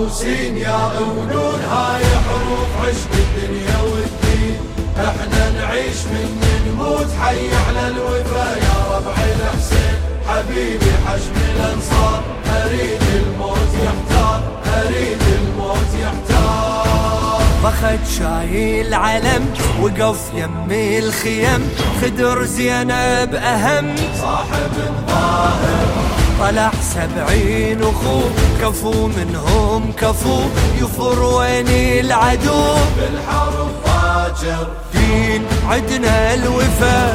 وسين يا عونون هاي حروف عشق الدنيا والدين. إحنا نعيش من نموت حي على الوفا يا ربع الحسين. حبيبي حجم الأنصار أريد الموت يحتار أريد الموت يحتار. فخد شايل علم وقف يمي الخيم خدر زينب أهم. صاحب الظاهر. طلع سبعين أخو كفو منهم كفو يفر وين العدو؟ بالحرب فاجر. دين عدنا الوفا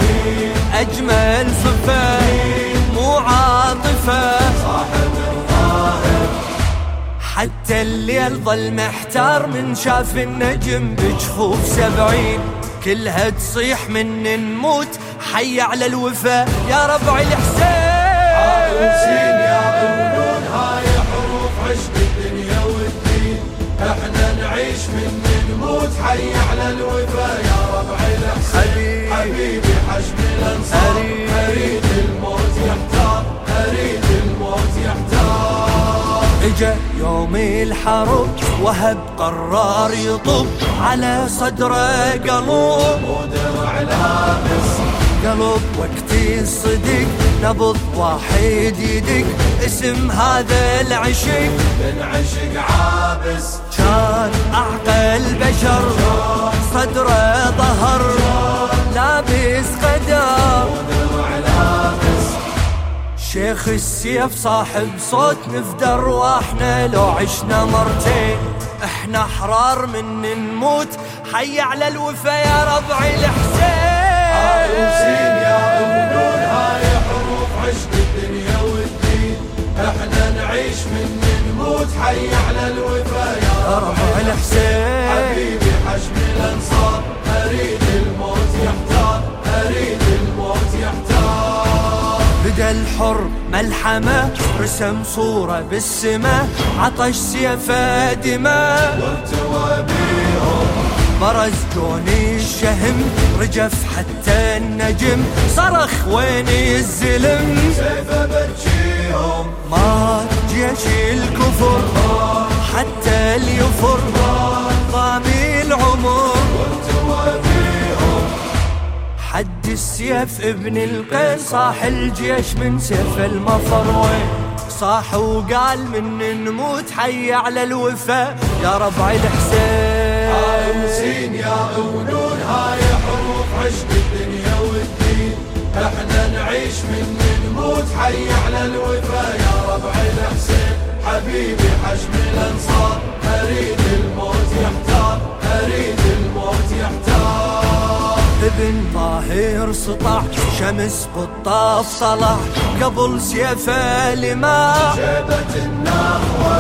أجمل صفه مو عاطفة. صاحب الظاهر. حتى الليل ظل محتار من شاف النجم بجفوف سبعين. كلها تصيح من نموت حي على الوفا. يا ربع يا هاي حروف عشق الدنيا والدين إحنا نعيش من نموت حي على الوفا يا ربع حبيبي. الانصار الموت يحتار الموت يحتار يوم الحرب وهب قرار يطب على صدره قلوب ودرع لابس قلب وقت الصدق نبض واحد يدق. اسم هذا العشق. من عشق عابس. كان أعقل بشر. صدره ظهر. لابس قدر شيخ السيف صاحب صوت نفدى ارواحنا لو عشنا مرتين. إحنا احرار من نموت. حي على الوفا يا ربع حسين على الوفا يا ربع الحسين حبيبي حجم الأنصار. أريد الموت يحتار. أريد الموت يحتار. بدا الحر ملحمة رسم صورة بالسماء عطش سيفه دماء وارتوى بيهم برز جوني الشهم رجف حتى النجم. صرخ وين الزلم. سيف بجيهم مات جيش الكفر. حتى اليفر ضامي العمر حد السيف ابن القيس صاح الجيش من سيف المفر. صاح وقال من نموت حي على الوفا. يا ربع الحسين حسين. يا ونون هاي حروف عشق الدنيا والدين. إحنا نعيش من نموت حي على الوفا. يا ربع الحسين حبيبي حجم الأنصار أريد الموت يحتار أريد الموت يحتار. ابن طاهر سطع شمس بالطاف طلع قبل سيفه لما شيبة النخوة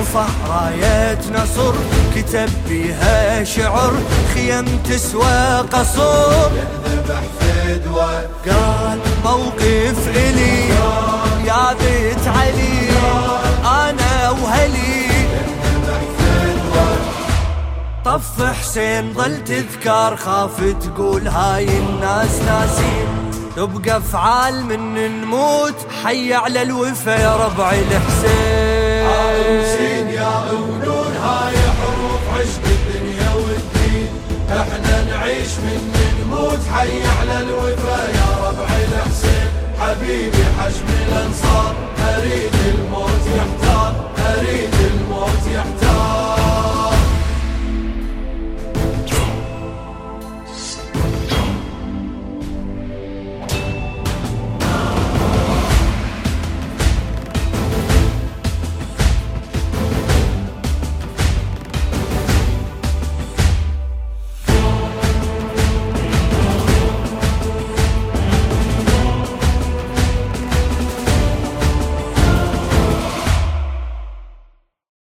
رفع راية نصر كتب بيها شعر خيم تسوى قصور. ذبح فدوة قال موقف إلي يا بيت علي. صف حسين ظل تذكار خاف تقول هاي الناس ناسين. تبقى فعال من نموت حي على الوفا يا ربع الحسين يا ونون هاي حروف عشق الدنيا والدين. إحنا نعيش من نموت حي على الوفا يا ربع الحسين حبيبي حجم الأنصار أريد الموت يحتار أريد الموت يحتار.